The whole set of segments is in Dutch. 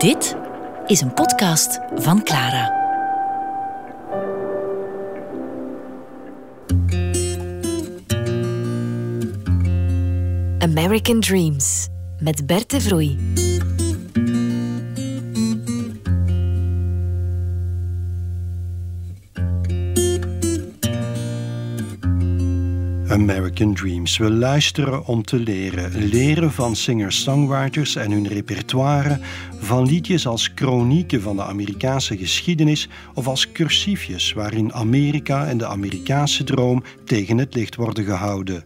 Dit is een podcast van Clara. American Dreams met Bert de Vroei. American Dreams. We luisteren om te leren. Leren van singer-songwriters en hun repertoire, van liedjes als chronieken van de Amerikaanse geschiedenis of als cursiefjes waarin Amerika en de Amerikaanse droom tegen het licht worden gehouden.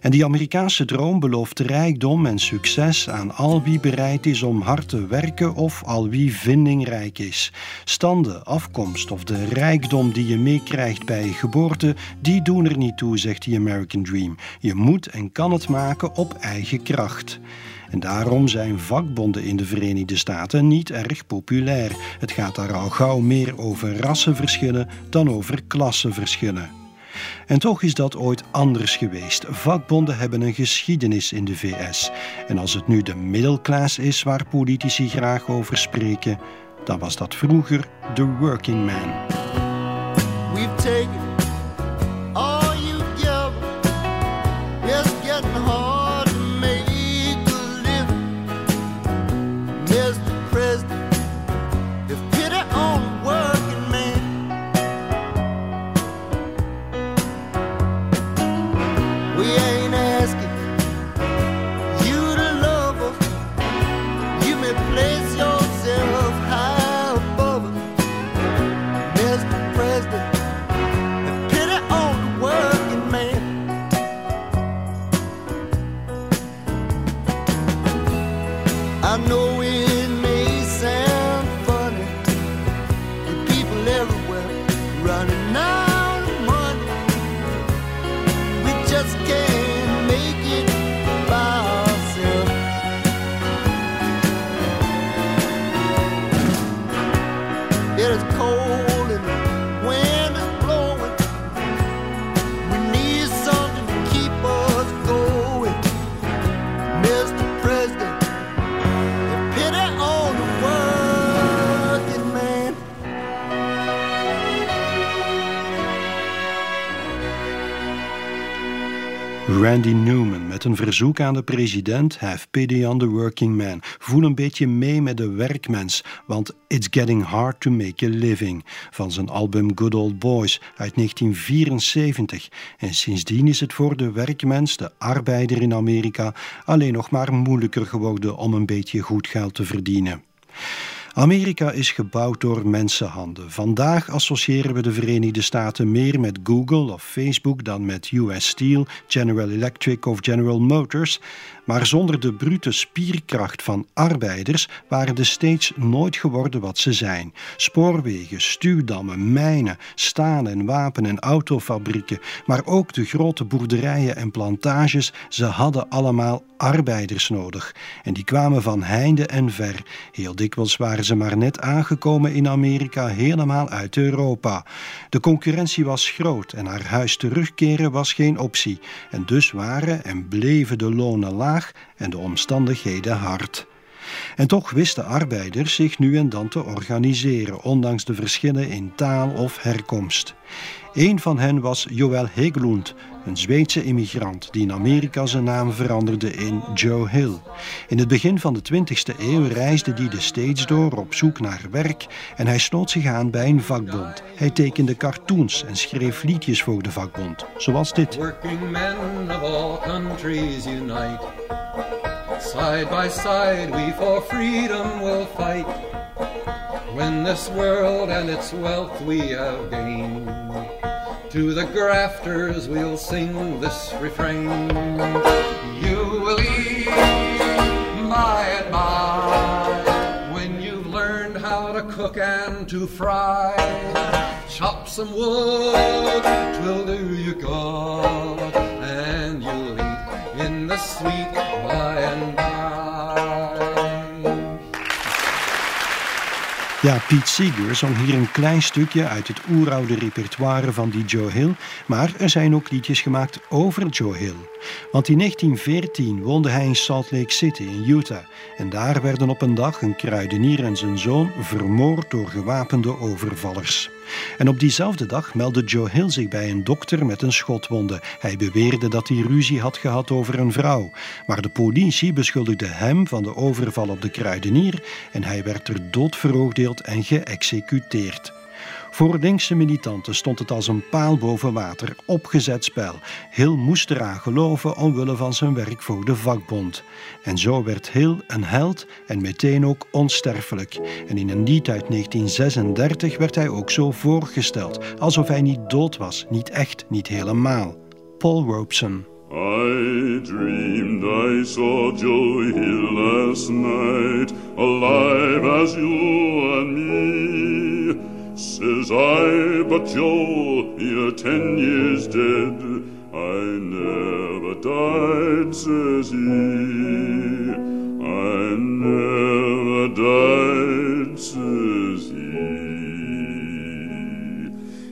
En die Amerikaanse droom belooft rijkdom en succes aan al wie bereid is om hard te werken of al wie vindingrijk is. Standen, afkomst of de rijkdom die je meekrijgt bij je geboorte, die doen er niet toe, zegt die American Dream. Je moet en kan het maken op eigen kracht. En daarom zijn vakbonden in de Verenigde Staten niet erg populair. Het gaat daar al gauw meer over rassenverschillen dan over klassenverschillen. En toch is dat ooit anders geweest. Vakbonden hebben een geschiedenis in de VS. En als het nu de middelklaas is waar politici graag over spreken, dan was dat vroeger de working man. We've taken Randy Newman met een verzoek aan de president: Have pity on the working man. Voel een beetje mee met de werkmens, want it's getting hard to make a living. Van zijn album Good Old Boys uit 1974. En sindsdien is het voor de werkmens, de arbeider in Amerika, alleen nog maar moeilijker geworden om een beetje goed geld te verdienen. Amerika is gebouwd door mensenhanden. Vandaag associëren we de Verenigde Staten meer met Google of Facebook dan met US Steel, General Electric of General Motors. Maar zonder de brute spierkracht van arbeiders waren de States nooit geworden wat ze zijn. Spoorwegen, stuwdammen, mijnen, staal- en wapen- en autofabrieken, maar ook de grote boerderijen en plantages, ze hadden allemaal arbeiders nodig. En die kwamen van heinde en ver. Heel dikwijls waren ze maar net aangekomen in Amerika, helemaal uit Europa. De concurrentie was groot en naar huis terugkeren was geen optie. En dus waren en bleven de lonen laag en de omstandigheden hard. En toch wisten arbeiders zich nu en dan te organiseren, ondanks de verschillen in taal of herkomst. Een van hen was Joël Heglund, een Zweedse immigrant die in Amerika zijn naam veranderde in Joe Hill. In het begin van de 20e eeuw reisde hij de States door op zoek naar werk en hij sloot zich aan bij een vakbond. Hij tekende cartoons en schreef liedjes voor de vakbond, zoals dit. Working men of all countries unite. Side by side we for freedom will fight. When this world and its wealth we have gained To the grafters we'll sing this refrain. You will eat and by when you've learned how to cook and to fry. Chop some wood, twill do you good, and you'll eat in the sweet Ja, Pete Seeger zong hier een klein stukje uit het oeroude repertoire van die Joe Hill, maar er zijn ook liedjes gemaakt over Joe Hill. Want in 1914 woonde hij in Salt Lake City in Utah en daar werden op een dag een kruidenier en zijn zoon vermoord door gewapende overvallers. En op diezelfde dag meldde Joe Hill zich bij een dokter met een schotwonde. Hij beweerde dat hij ruzie had gehad over een vrouw. Maar de politie beschuldigde hem van de overval op de kruidenier en hij werd er dood veroordeeld en geëxecuteerd. Voor linkse militanten stond het als een paal boven water, opgezet spel. Hill moest eraan geloven omwille van zijn werk voor de vakbond. En zo werd Hill een held en meteen ook onsterfelijk. En in een lied uit 1936 werd hij ook zo voorgesteld, alsof hij niet dood was, niet echt, niet helemaal. Paul Robeson. I dreamed I saw Joe Hill last night, alive as you and me. Says I, but Joe, you're ten years dead. I never died, says he. I never died, says he.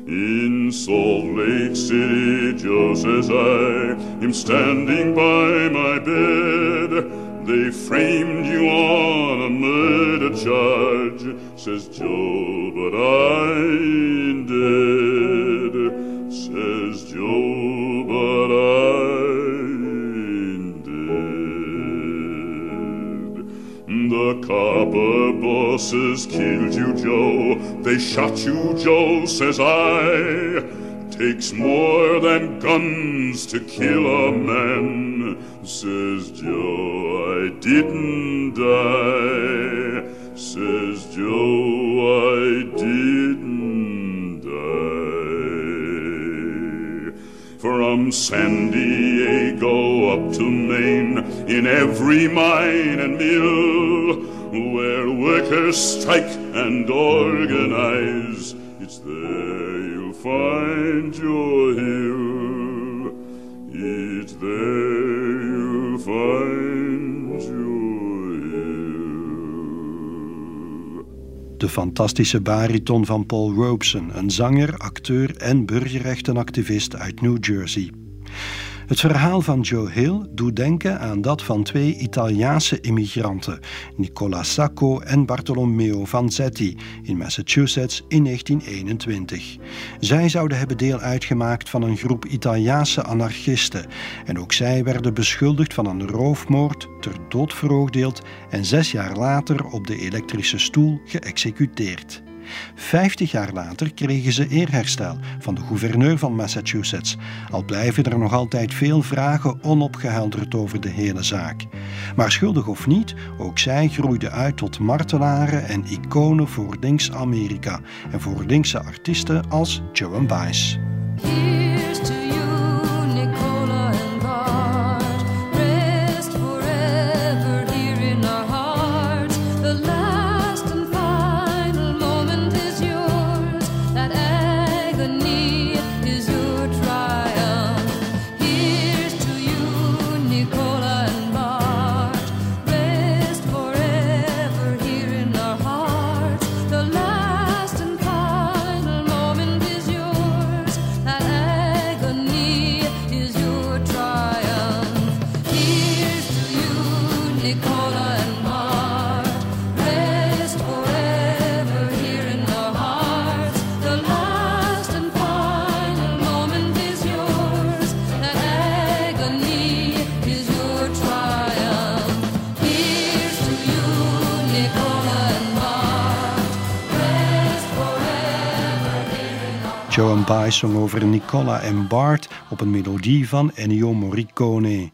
In Salt Lake City, Joe says I, am standing by my bed. They framed you on a murder charge, says Joe, but I ain't dead, says Joe, but I ain't dead. The copper bosses killed you, Joe. They shot you, Joe, says I. Takes more than guns to kill a man, says Joe. I didn't die, says Joe. I didn't die. From San Diego up to Maine, in every mine and mill, where workers strike and organize, find your hill. There find your hill. De fantastische bariton van Paul Robeson, een zanger, acteur en burgerrechtenactivist uit New Jersey. Het verhaal van Joe Hill doet denken aan dat van twee Italiaanse immigranten, Nicola Sacco en Bartolomeo Vanzetti, in Massachusetts in 1921. Zij zouden hebben deel uitgemaakt van een groep Italiaanse anarchisten en ook zij werden beschuldigd van een roofmoord, ter dood veroordeeld en zes jaar later op de elektrische stoel geëxecuteerd. Vijftig jaar later kregen ze eerherstel van de gouverneur van Massachusetts, al blijven er nog altijd veel vragen onopgehelderd over de hele zaak. Maar schuldig of niet, ook zij groeiden uit tot martelaren en iconen voor links-Amerika en voor linkse artiesten als Joan Baez. Zong over Nicola en Bart op een melodie van Ennio Morricone.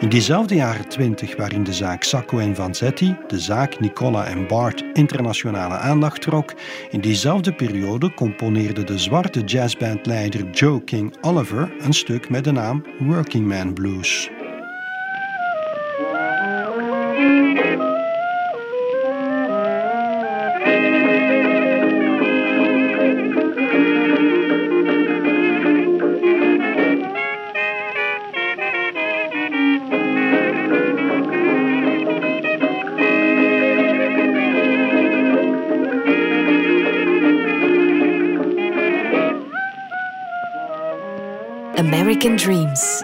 In diezelfde jaren 20 waarin de zaak Sacco en Vanzetti, de zaak Nicola en Bart, internationale aandacht trok, in diezelfde periode componeerde de zwarte jazzbandleider Joe King Oliver een stuk met de naam Working Man Blues. American Dreams.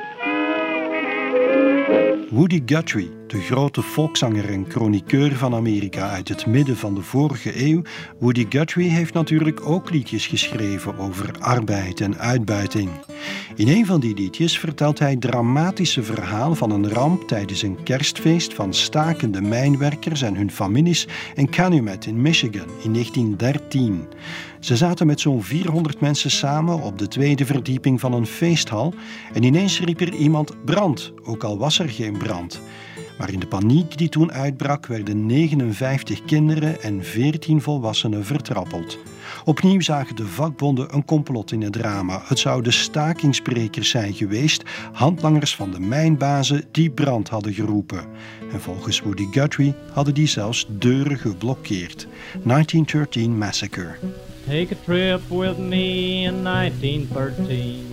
Woody Guthrie, de grote volkszanger en chroniqueur van Amerika uit het midden van de vorige eeuw, Woody Guthrie heeft natuurlijk ook liedjes geschreven over arbeid en uitbuiting. In een van die liedjes vertelt hij dramatische verhaal van een ramp tijdens een kerstfeest van stakende mijnwerkers en hun families in Calumet in Michigan in 1913. Ze zaten met zo'n 400 mensen samen op de tweede verdieping van een feesthal en ineens riep er iemand brand, ook al was er geen brand. Maar in de paniek die toen uitbrak werden 59 kinderen en 14 volwassenen vertrappeld. Opnieuw zagen de vakbonden een complot in het drama. Het zouden stakingssprekers zijn geweest, handlangers van de mijnbazen die brand hadden geroepen. En volgens Woody Guthrie hadden die zelfs deuren geblokkeerd. 1913 Massacre. Take a trip with me in 1913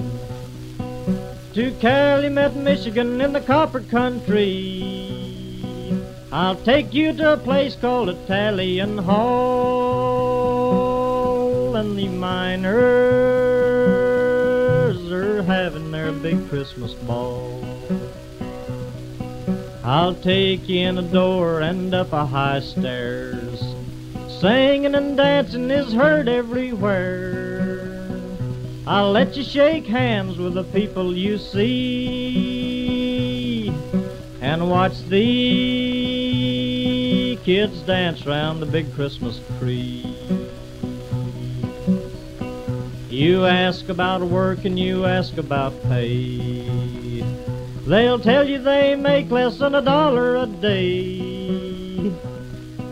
to Calumet, Michigan, in the copper country. I'll take you to a place called Italian Hall, and the miners are having their big Christmas ball. I'll take you in a door and up a high stairs. Singing and dancing is heard everywhere. I'll let you shake hands with the people you see and watch the kids dance round the big Christmas tree. You ask about work and you ask about pay. They'll tell you they make less than a dollar a day.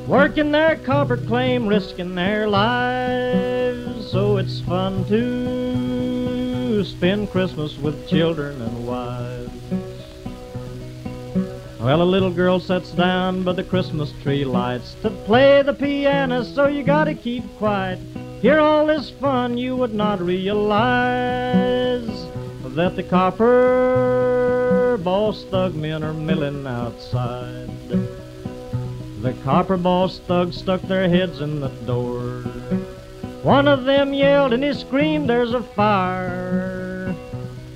Working their copper claim, risking their lives. So it's fun to spend Christmas with children and wives. Well, a little girl sits down by the Christmas tree lights to play the piano, so you gotta keep quiet. Hear all this fun, you would not realize that the copper boss thug men are milling outside. The copper boss thugs stuck their heads in the door. One of them yelled and he screamed, There's a fire.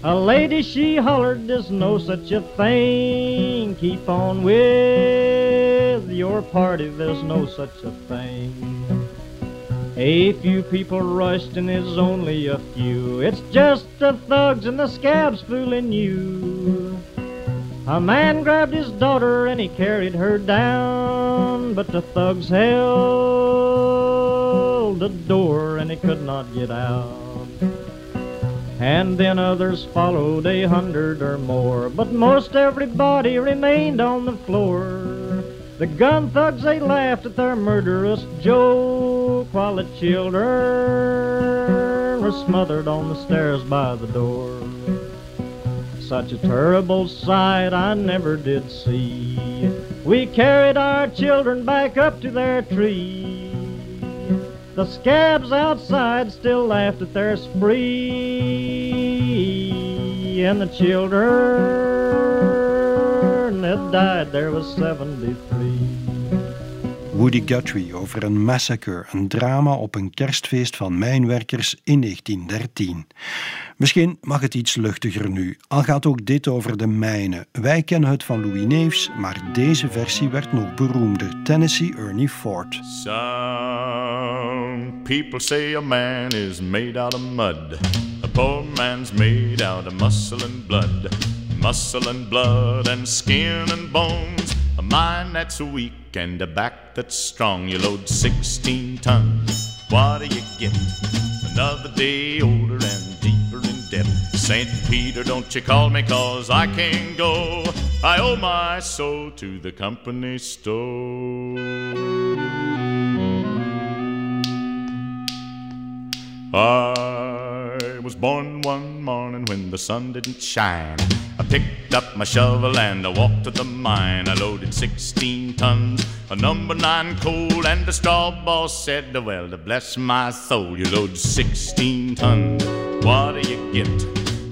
A lady she hollered, There's no such a thing. Keep on with your party, there's no such a thing. A few people rushed and it's only a few. It's just the thugs and the scabs fooling you. A man grabbed his daughter and he carried her down, but the thugs held the door and he could not get out. And then others followed, a hundred or more, but most everybody remained on the floor. The gun thugs, they laughed at their murderous joke, while the children were smothered on the stairs by the door. Such a terrible sight I never did see. We carried our children back up to their tree. The scabs outside still laughed at their spree, and the children that died there was 73. Woody Guthrie over een massacre, een drama op een kerstfeest van mijnwerkers in 1913. Misschien mag het iets luchtiger nu, al gaat ook dit over de mijnen. Wij kennen het van Louis Neefs, maar deze versie werd nog beroemder. Tennessee Ernie Ford. Some people say a man is made out of mud. A poor man's made out of muscle and blood. Muscle and blood and skin and bones. A mind that's weak and a back that's strong. You load 16 tons. What do you get? Another day older and deeper in debt. St. Peter, don't you call me, cause I can't go. I owe my soul to the company store. I was born one morning when the sun didn't shine. Picked up my shovel and I walked to the mine. I loaded 16 tons of number nine coal, and the straw boss said, Well, bless my soul, you load 16 tons. What do you get?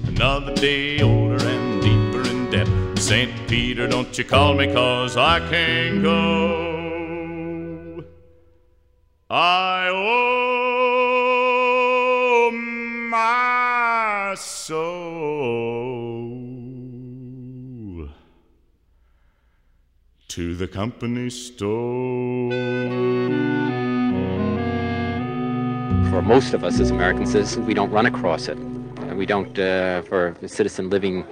Another day older and deeper in debt. St. Peter, don't you call me, cause I can't go. I owe my soul to the company store. For most of us as American citizens, we don't run across it. We don't, uh, for a citizen living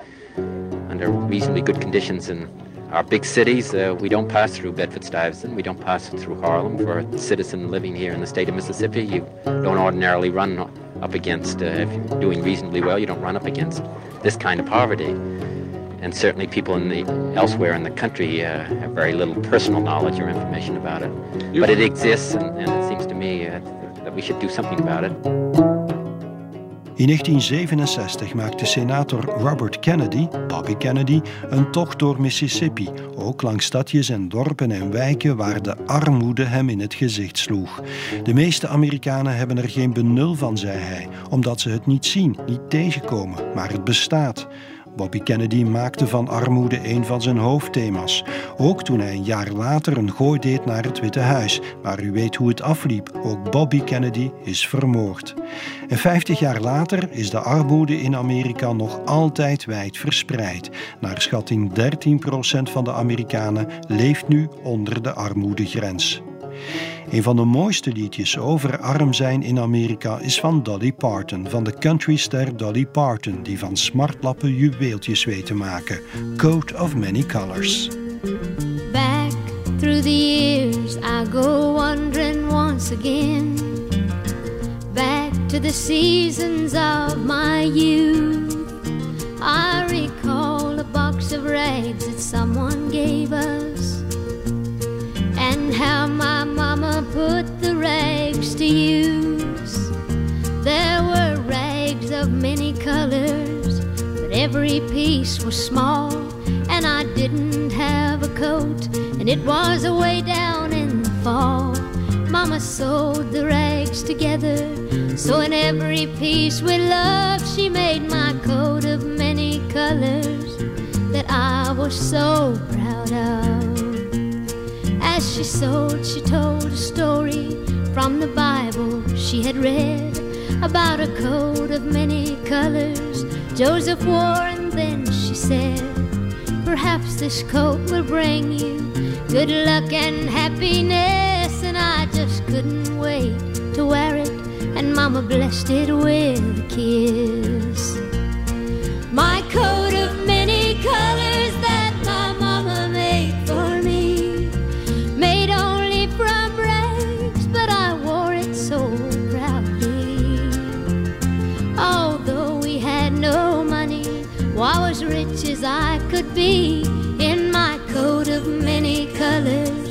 under reasonably good conditions in our big cities, uh, we don't pass through Bedford-Stuyvesant, we don't pass through Harlem. For a citizen living here in the state of Mississippi, you don't ordinarily run up against, uh, if you're doing reasonably well, you don't run up against this kind of poverty. And certainly people in the, elsewhere in the country uh, have very little personal knowledge or information about it. But it exists, and, and it seems to me uh, that we should do something about it. In 1967 maakte senator Robert Kennedy, Bobby Kennedy, een tocht door Mississippi, ook langs stadjes en dorpen en wijken waar de armoede hem in het gezicht sloeg. De meeste Amerikanen hebben er geen benul van, zei hij, omdat ze het niet zien, niet tegenkomen, maar het bestaat. Bobby Kennedy maakte van armoede een van zijn hoofdthema's. Ook toen hij een jaar later een gooi deed naar het Witte Huis. Maar u weet hoe het afliep. Ook Bobby Kennedy is vermoord. En 50 jaar later is de armoede in Amerika nog altijd wijd verspreid. Naar schatting 13% van de Amerikanen leeft nu onder de armoedegrens. Een van de mooiste liedjes over arm zijn in Amerika is van Dolly Parton, van de countryster Dolly Parton, die van smartlappen juweeltjes weet te maken. Coat of Many Colors. Back through the years, I go wandering once again. Back to the seasons of my youth. I recall a box of rags that someone gave us. And how my mama put the rags to use. There were rags of many colors, but every piece was small. And I didn't have a coat, and it was away down in the fall. Mama sewed the rags together, so in every piece with love, she made my coat of many colors that I was so proud of. As she sewed, she told a story from the Bible she had read about a coat of many colors Joseph wore, and then she said, Perhaps this coat will bring you good luck and happiness. And I just couldn't wait to wear it, and Mama blessed it with a kiss. My coat of be in my coat of many colors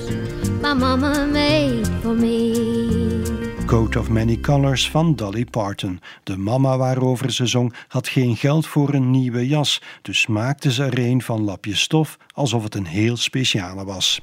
my mama made for me. Coat of Many Colors van Dolly Parton. De mama waarover ze zong had geen geld voor een nieuwe jas, dus maakte ze er een van lapjes stof alsof het een heel speciale was.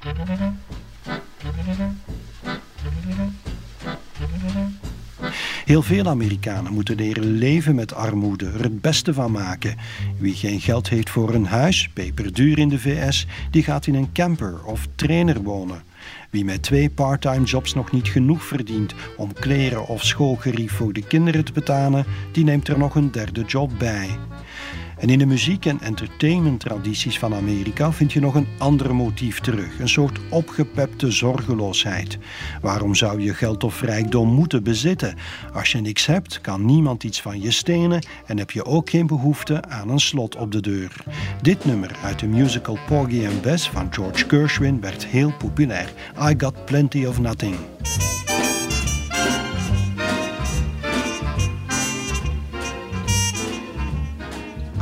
Heel veel Amerikanen moeten leren leven met armoede, er het beste van maken. Wie geen geld heeft voor een huis, peperduur in de VS, die gaat in een camper of trainer wonen. Wie met twee parttime jobs nog niet genoeg verdient om kleren of schoolgerief voor de kinderen te betalen, die neemt er nog een derde job bij. En in de muziek- en entertainment-tradities van Amerika vind je nog een ander motief terug, een soort opgepepte zorgeloosheid. Waarom zou je geld of rijkdom moeten bezitten? Als je niks hebt, kan niemand iets van je stenen en heb je ook geen behoefte aan een slot op de deur. Dit nummer uit de musical Porgy and Bess van George Gershwin werd heel populair. I Got Plenty of Nothing.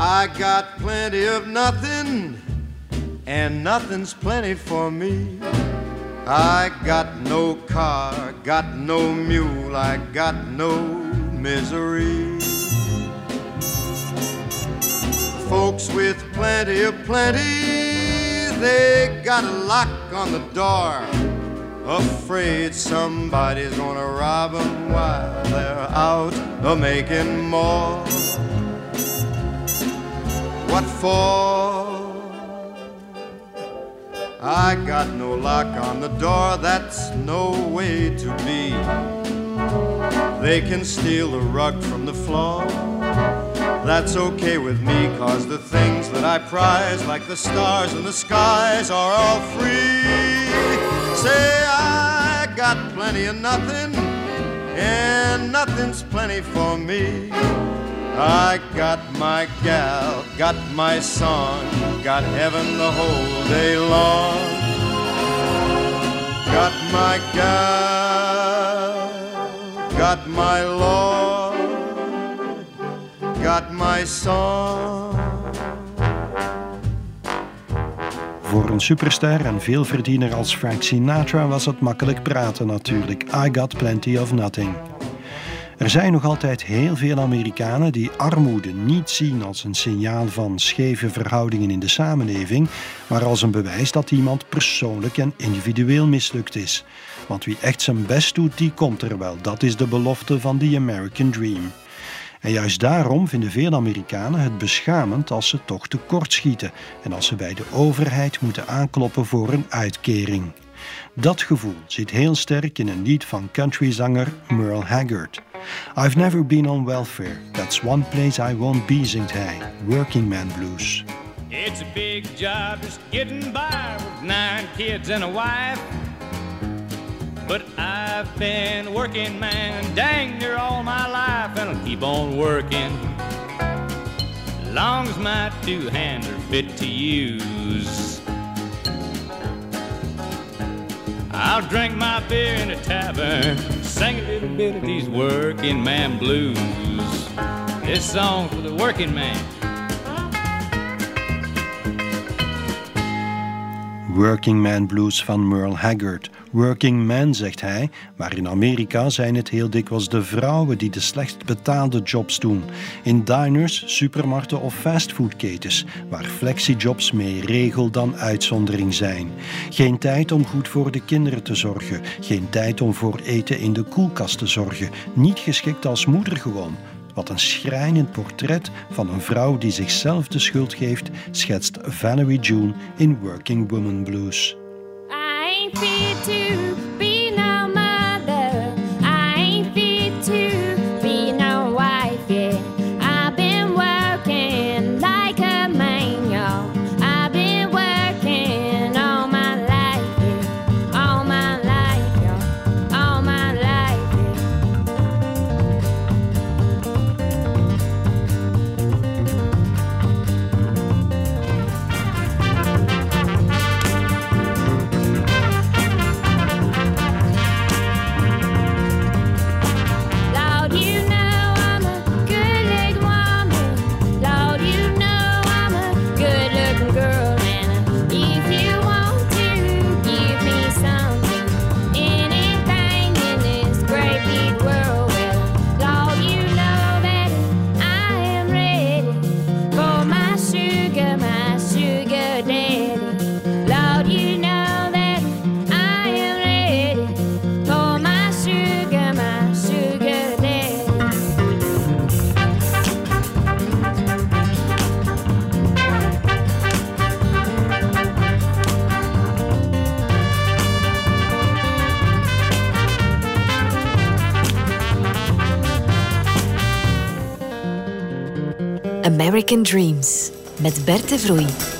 I got plenty of nothing, and nothing's plenty for me. I got no car, got no mule, I got no misery. Folks with plenty of plenty, they got a lock on the door, afraid somebody's gonna rob 'em while they're out a making more. What for? I got no lock on the door, that's no way to be. They can steal the rug from the floor, That's okay with me, cause the things that I prize, like the stars in the skies, are all free. Say, I got plenty of nothing, and nothing's plenty for me. I got my gal, got my song, got heaven the whole day long. Got my gal, got my Lord, got my song. Voor een superster en veelverdiener als Frank Sinatra was het makkelijk praten natuurlijk. I got plenty of nothing. Er zijn nog altijd heel veel Amerikanen die armoede niet zien als een signaal van scheve verhoudingen in de samenleving, maar als een bewijs dat iemand persoonlijk en individueel mislukt is. Want wie echt zijn best doet, die komt er wel. Dat is de belofte van the American Dream. En juist daarom vinden veel Amerikanen het beschamend als ze toch tekortschieten en als ze bij de overheid moeten aankloppen voor een uitkering. Dat gevoel zit heel sterk in een lied van countryzanger Merle Haggard. I've never been on welfare, that's one place I won't be, zingt hij, Working Man Blues. It's a big job just getting by with nine kids and a wife. But I've been working, man, dang near all my life, and I'll keep on working. Long as my two hands are fit to use. I'll drink my beer in a tavern, sing a little bit of these working man blues. This song's for the working man. Working Man Blues van Merle Haggard. Working Man, zegt hij, maar in Amerika zijn het heel dikwijls de vrouwen die de slecht betaalde jobs doen. In diners, supermarkten of fastfoodketens, waar flexijobs meer regel dan uitzondering zijn. Geen tijd om goed voor de kinderen te zorgen, geen tijd om voor eten in de koelkast te zorgen, niet geschikt als moeder gewoon. Wat een schrijnend portret van een vrouw die zichzelf de schuld geeft, schetst Valerie June in Working Woman Blues. feed to American Dreams met Bert de Vroei.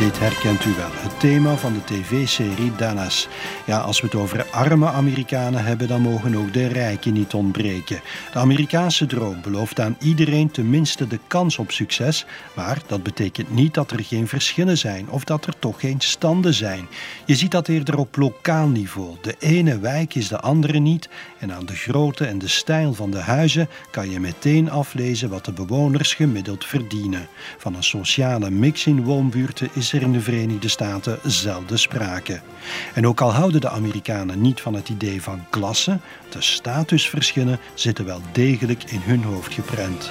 Dit herkent u wel, het thema van de tv-serie Dallas. Ja, als we het over arme Amerikanen hebben, dan mogen ook de rijken niet ontbreken. De Amerikaanse droom belooft aan iedereen tenminste de kans op succes, maar dat betekent niet dat er geen verschillen zijn of dat er toch geen standen zijn. Je ziet dat eerder op lokaal niveau. De ene wijk is de andere niet en aan de grootte en de stijl van de huizen kan je meteen aflezen wat de bewoners gemiddeld verdienen. Van een sociale mix in woonbuurten is in de Verenigde Staten zelden sprake. En ook al houden de Amerikanen niet van het idee van klasse, de statusverschillen zitten wel degelijk in hun hoofd geprent.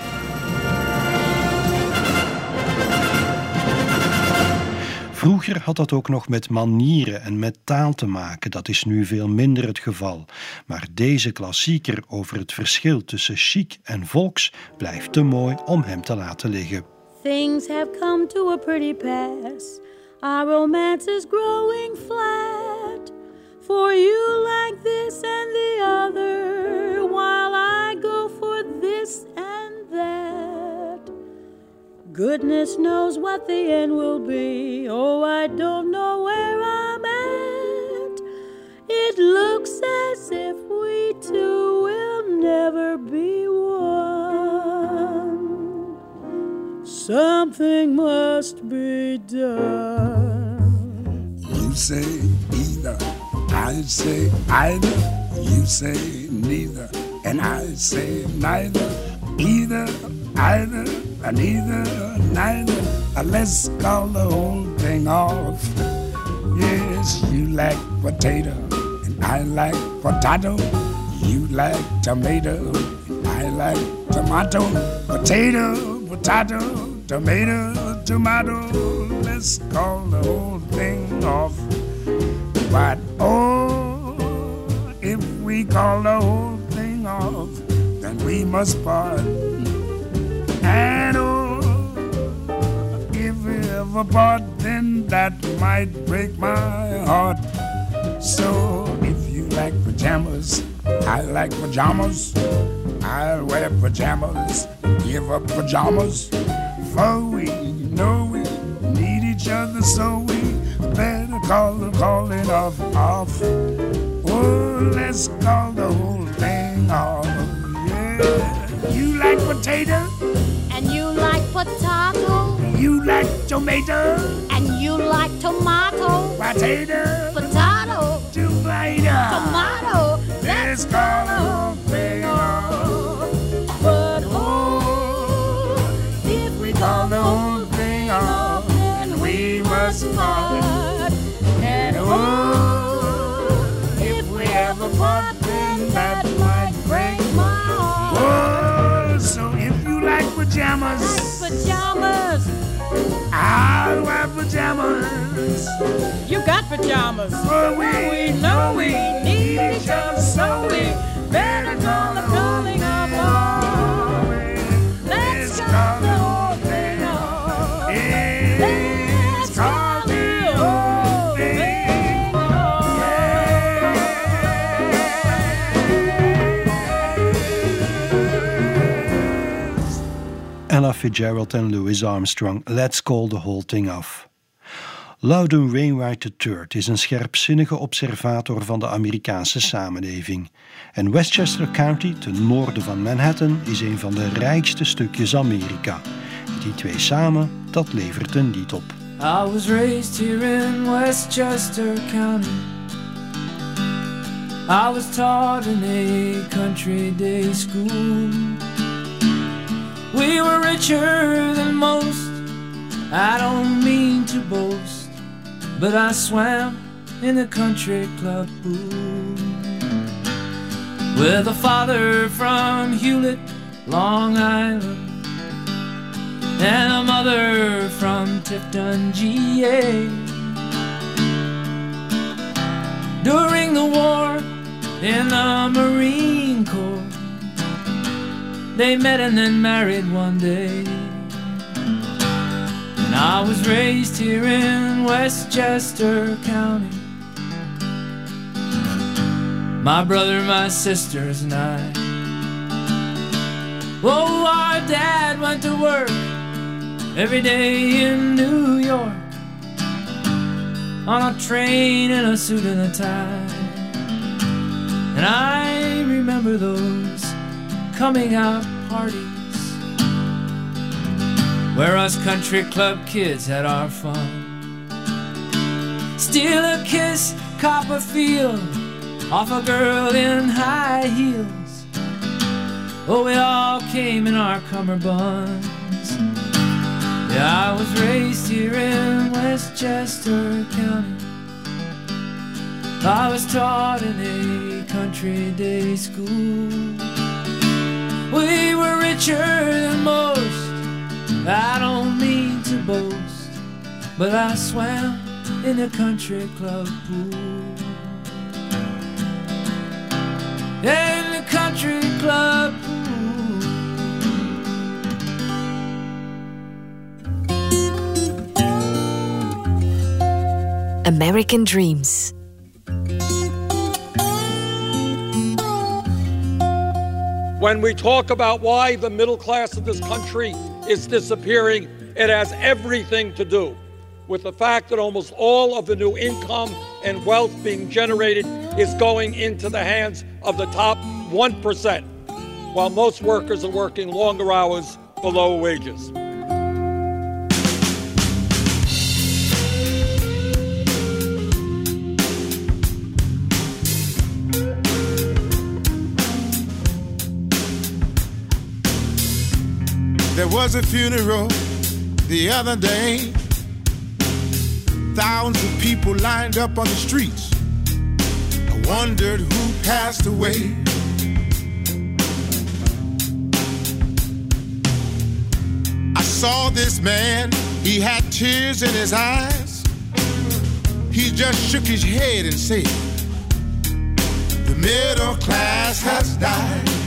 Vroeger had dat ook nog met manieren en met taal te maken. Dat is nu veel minder het geval. Maar deze klassieker over het verschil tussen chic en volks blijft te mooi om hem te laten liggen. Things have come to a pretty pass. Our romance is growing flat. For you like this and the other, while I go for this and that. Goodness knows what the end will be. Oh, I don't know where I'm at. It looks as if we two will never Something must be done. You say either, I say either. You say neither, and I say neither. Either, either, neither, neither. Uh, Let's call the whole thing off. Yes, you like potato, and I like potato. You like tomato, I like tomato. Potato, potato, tomato, tomato. Let's call the whole thing off. But oh, if we call the whole thing off, then we must part. And oh, if we ever part, then that might break my heart. So if you like pajamas, I like pajamas. I'll wear pajamas, give up pajamas. For we know we need each other, so we better call the calling off off. Oh, let's call the whole thing off. Yeah. You like potato? And you like potato, You like tomato? and you like tomato, Potato? potato, Tomato? tomato. Let's call the whole thing pajamas, pajamas, I'll wear pajamas. you got pajamas. Oh, For we know we need each other, so we better call the Ella Fitzgerald en Louis Armstrong, Let's Call the Whole Thing Off. Loudon Wainwright III is een scherpzinnige observator van de Amerikaanse samenleving. En Westchester County, ten noorden van Manhattan, is een van de rijkste stukjes Amerika. Die twee samen, dat levert een lied op. I was raised here in Westchester County. I was taught in a country day school. We were richer than most. I don't mean to boast, but I swam in the country club pool. With a father from Hewlett, Long Island and a mother from Tifton, GA. During the war in the Marine Corps, they met and then married one day. And I was raised here in Westchester County. My brother, my sisters, and I. Oh, our dad went to work every day in New York on a train in a suit and a tie. And I remember those coming out parties where us country club kids had our fun. Steal a kiss, Copperfield, off a girl in high heels. Oh, we all came in our cummerbunds. Yeah, I was raised here in Westchester County. I was taught in a country day school. We were richer than most. I don't mean to boast, but I swam in a country club pool. In the country club pool. American Dreams. When we talk about why the middle class of this country is disappearing, it has everything to do with the fact that almost all of the new income and wealth being generated is going into the hands of the top 1%, while most workers are working longer hours for lower wages. There was a funeral the other day. Thousands of people lined up on the streets. I wondered who passed away. I saw this man, he had tears in his eyes. He just shook his head and said, The middle class has died.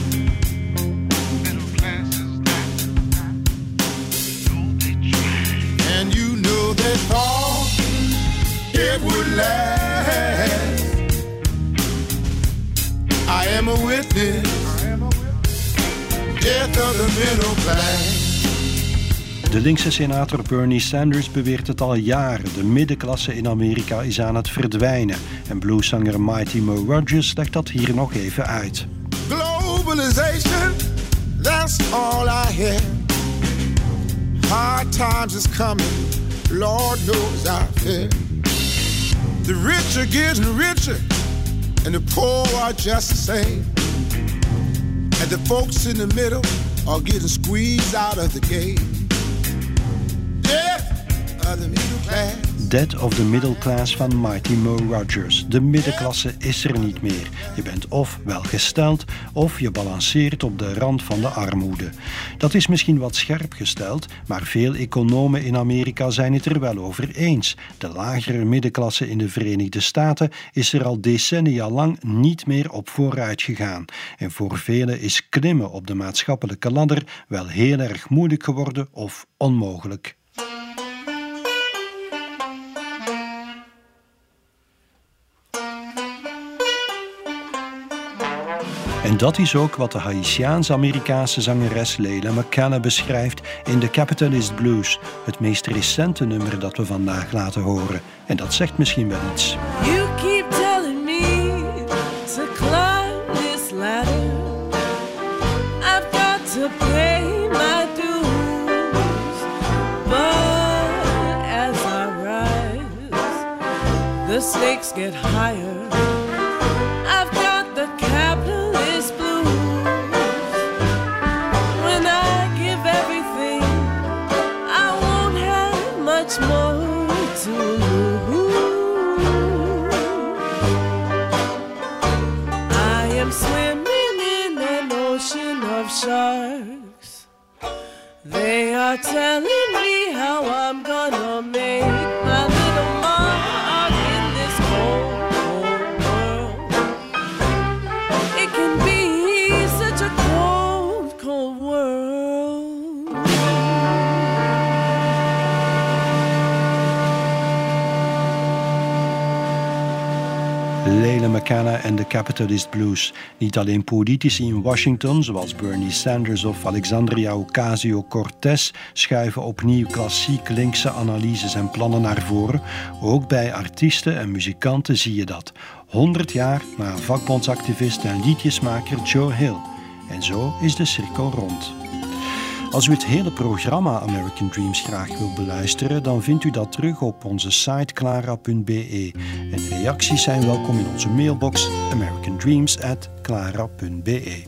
It would last. I am a witness. Death of the middle class. De linkse senator Bernie Sanders beweert het al jaren. De middenklasse in Amerika is aan het verdwijnen. En blueszanger Mighty Mo Rogers legt dat hier nog even uit. Globalization, that's all I hear. Hard times is coming, Lord knows I fear. The rich are getting richer, and the poor are just the same. And the folks in the middle are getting squeezed out of the game. Death of the middle class. Dead of the Middle Class van Mighty Mo Rogers. De middenklasse is er niet meer. Je bent of welgesteld of je balanceert op de rand van de armoede. Dat is misschien wat scherp gesteld, maar veel economen in Amerika zijn het er wel over eens. De lagere middenklasse in de Verenigde Staten is er al decennia lang niet meer op vooruit gegaan. En voor velen is klimmen op de maatschappelijke ladder wel heel erg moeilijk geworden of onmogelijk. En dat is ook wat de Haitiaans-Amerikaanse zangeres Leila McKenna beschrijft in The Capitalist Blues, het meest recente nummer dat we vandaag laten horen. En dat zegt misschien wel iets. You keep telling me ladder. I've got to pay my dues. But as I rise, the stakes get higher. Capitalist Blues. Niet alleen politici in Washington, zoals Bernie Sanders of Alexandria Ocasio-Cortez, schuiven opnieuw klassiek linkse analyses en plannen naar voren. Ook bij artiesten en muzikanten zie je dat. 100 jaar na vakbondsactivist en liedjesmaker Joe Hill. En zo is de cirkel rond. Als u het hele programma American Dreams graag wilt beluisteren, dan vindt u dat terug op onze site clara.be. En reacties zijn welkom in onze mailbox americandreams@clara.be.